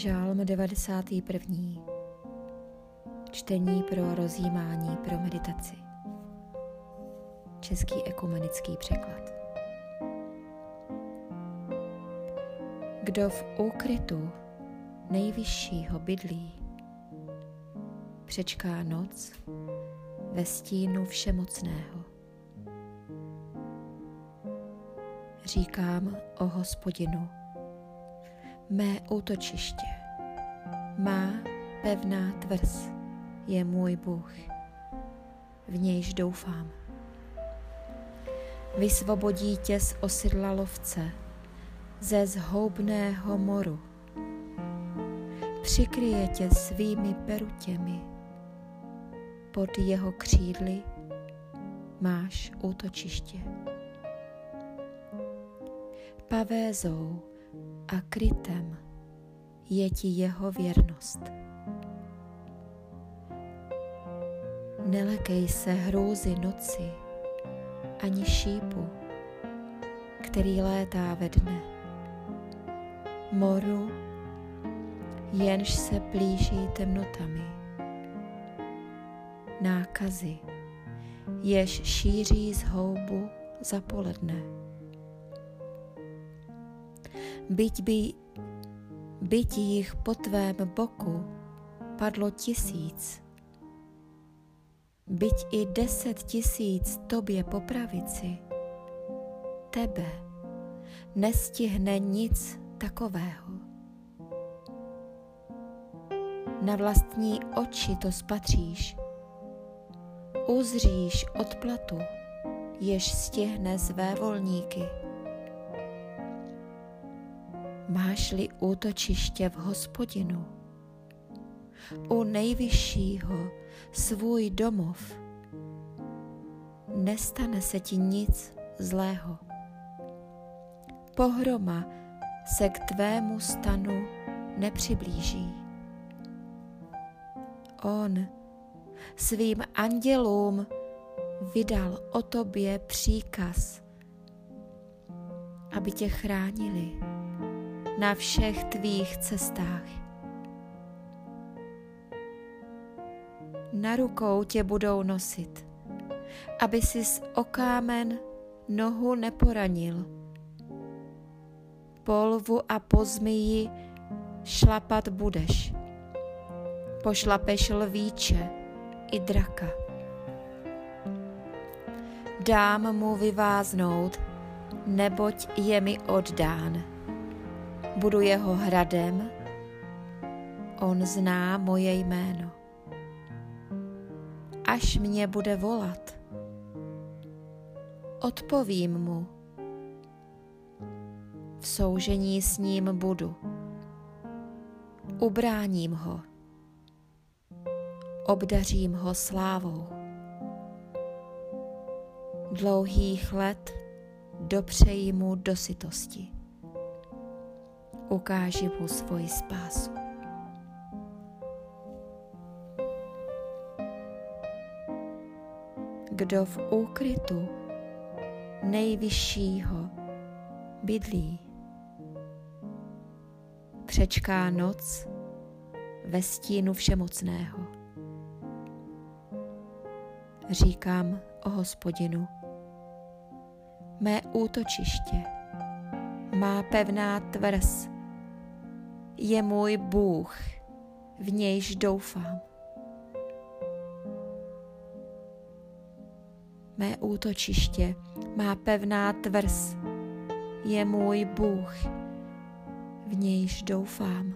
Žálm 91. Čtení pro rozjímání pro meditaci. Český ekumenický překlad. Kdo v úkrytu nejvyššího bydlí, přečká noc ve stínu všemocného. Říkám o hospodinu, mé útočiště. Má pevná tvrz je můj Bůh, v nějž doufám. Vysvobodí tě z osidla lovce, ze zhoubného moru. Přikryje tě svými perutěmi. Pod jeho křídly máš útočiště. Pavézou a krytem je ti jeho věrnost. Nelekej se hrůzy noci ani šípu, který létá ve dne. Moru, jenž se plíží temnotami. Nákazy, jež šíří z houbu za poledne byť by byť jich po tvém boku padlo tisíc, byť i deset tisíc tobě po pravici, tebe nestihne nic takového. Na vlastní oči to spatříš, uzříš odplatu, jež stihne své volníky Máš-li útočiště v hospodinu, u nejvyššího svůj domov, nestane se ti nic zlého. Pohroma se k tvému stanu nepřiblíží. On svým andělům vydal o tobě příkaz, aby tě chránili na všech tvých cestách. Na rukou tě budou nosit, aby si s okámen nohu neporanil. Polvu a po zmiji šlapat budeš. Pošlapeš lvíče i draka. Dám mu vyváznout, neboť je mi oddán budu jeho hradem, on zná moje jméno. Až mě bude volat, odpovím mu. V soužení s ním budu. Ubráním ho. Obdařím ho slávou. Dlouhých let dopřeji mu dosytosti ukáže mu svoji spásu. Kdo v úkrytu nejvyššího bydlí, přečká noc ve stínu všemocného. Říkám o hospodinu, mé útočiště, má pevná tvrz, je můj Bůh, v nějž doufám. Mé útočiště má pevná tvrz, je můj Bůh, v nějž doufám.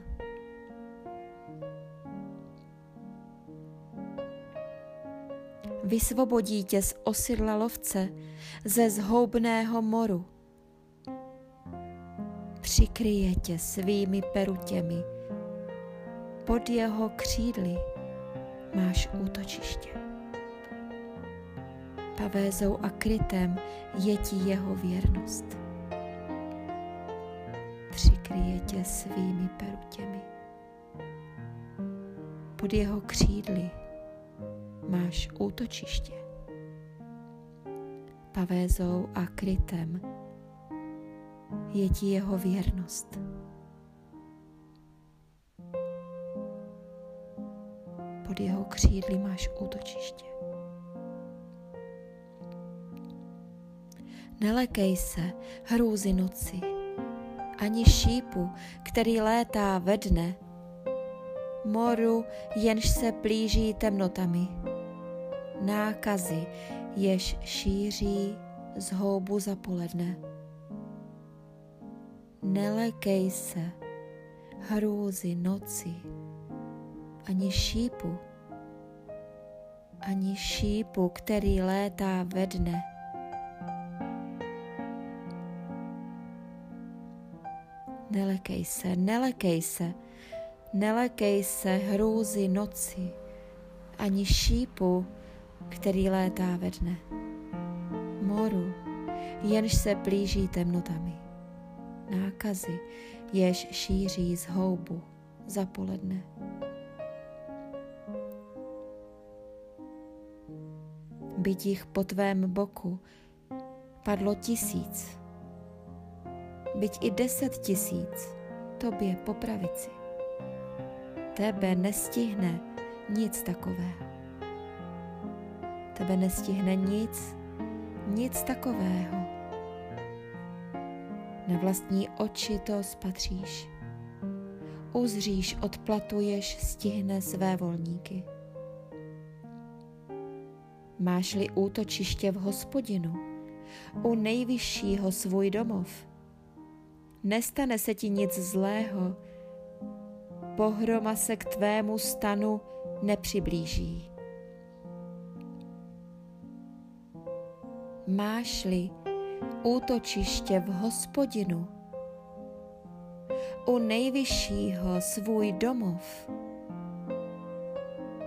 Vysvobodí tě z osidla lovce, ze zhoubného moru přikryje tě svými perutěmi. Pod jeho křídly máš útočiště. Pavézou a krytem je ti jeho věrnost. Přikryje tě svými perutěmi. Pod jeho křídly máš útočiště. Pavézou a krytem je ti jeho věrnost. pod jeho křídly máš útočiště. Nelekej se hrůzy noci, ani šípu, který létá ve dne, moru, jenž se plíží temnotami, nákazy, jež šíří z houbu za poledne. Nelekej se hrůzy noci, ani šípu, ani šípu, který létá ve dne. Nelekej se, nelekej se, nelekej se hrůzy noci, ani šípu, který létá ve dne. Moru, jenž se blíží temnotami. Nákazy, jež šíří z houbu za poledne. Byť jich po tvém boku padlo tisíc, byť i deset tisíc, tobě po pravici. Tebe nestihne nic takového. Tebe nestihne nic, nic takového. Na vlastní oči to spatříš. Uzříš, odplatuješ, stihne své volníky. Máš-li útočiště v hospodinu, u nejvyššího svůj domov, nestane se ti nic zlého, pohroma se k tvému stanu nepřiblíží. Máš-li útočiště v hospodinu, u nejvyššího svůj domov,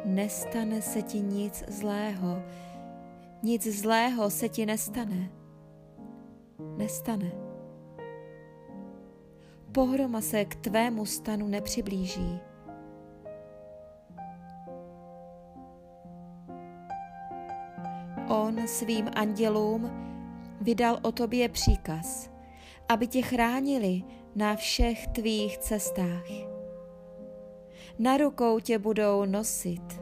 nestane se ti nic zlého, nic zlého se ti nestane. Nestane. Pohroma se k tvému stanu nepřiblíží. On svým andělům vydal o tobě příkaz, aby tě chránili na všech tvých cestách. Na rukou tě budou nosit,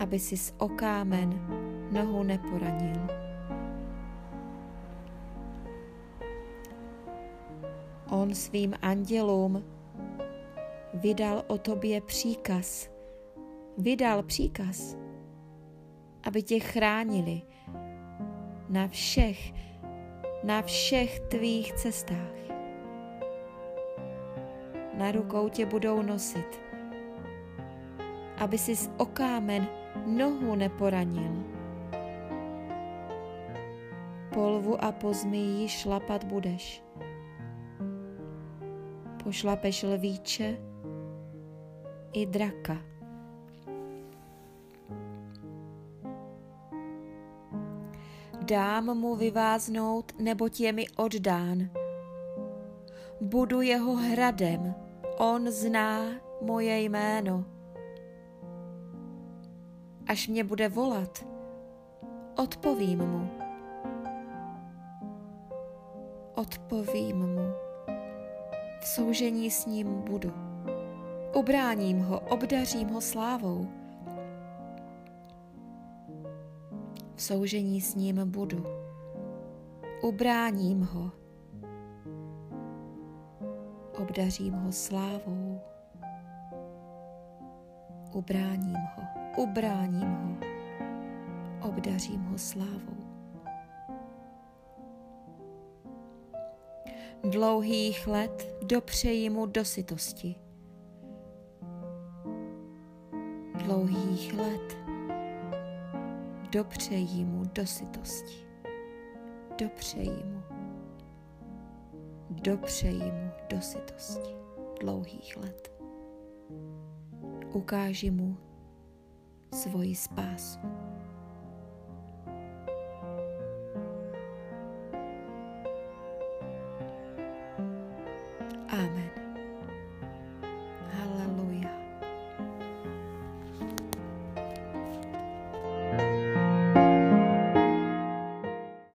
aby si s okámen nohu neporanil. On svým andělům vydal o tobě příkaz. Vydal příkaz, aby tě chránili na všech, na všech tvých cestách. Na rukou tě budou nosit, aby si z okámen nohu neporanil. Polvu a po zmiji šlapat budeš. Pošlapeš lvíče i draka. Dám mu vyváznout, neboť je mi oddán. Budu jeho hradem, on zná moje jméno až mě bude volat, odpovím mu. Odpovím mu. V soužení s ním budu. Ubráním ho, obdařím ho slávou. Soužení s ním budu. Ubráním ho. Obdařím ho slávou. Ubráním ho ubráním ho, obdařím ho slávou. Dlouhých let dopřeji mu dosytosti. Dlouhých let dopřeji mu dosytosti. Dopřeji mu. Dopřeji mu dosytosti dlouhých let. Ukáži mu svoji spásu.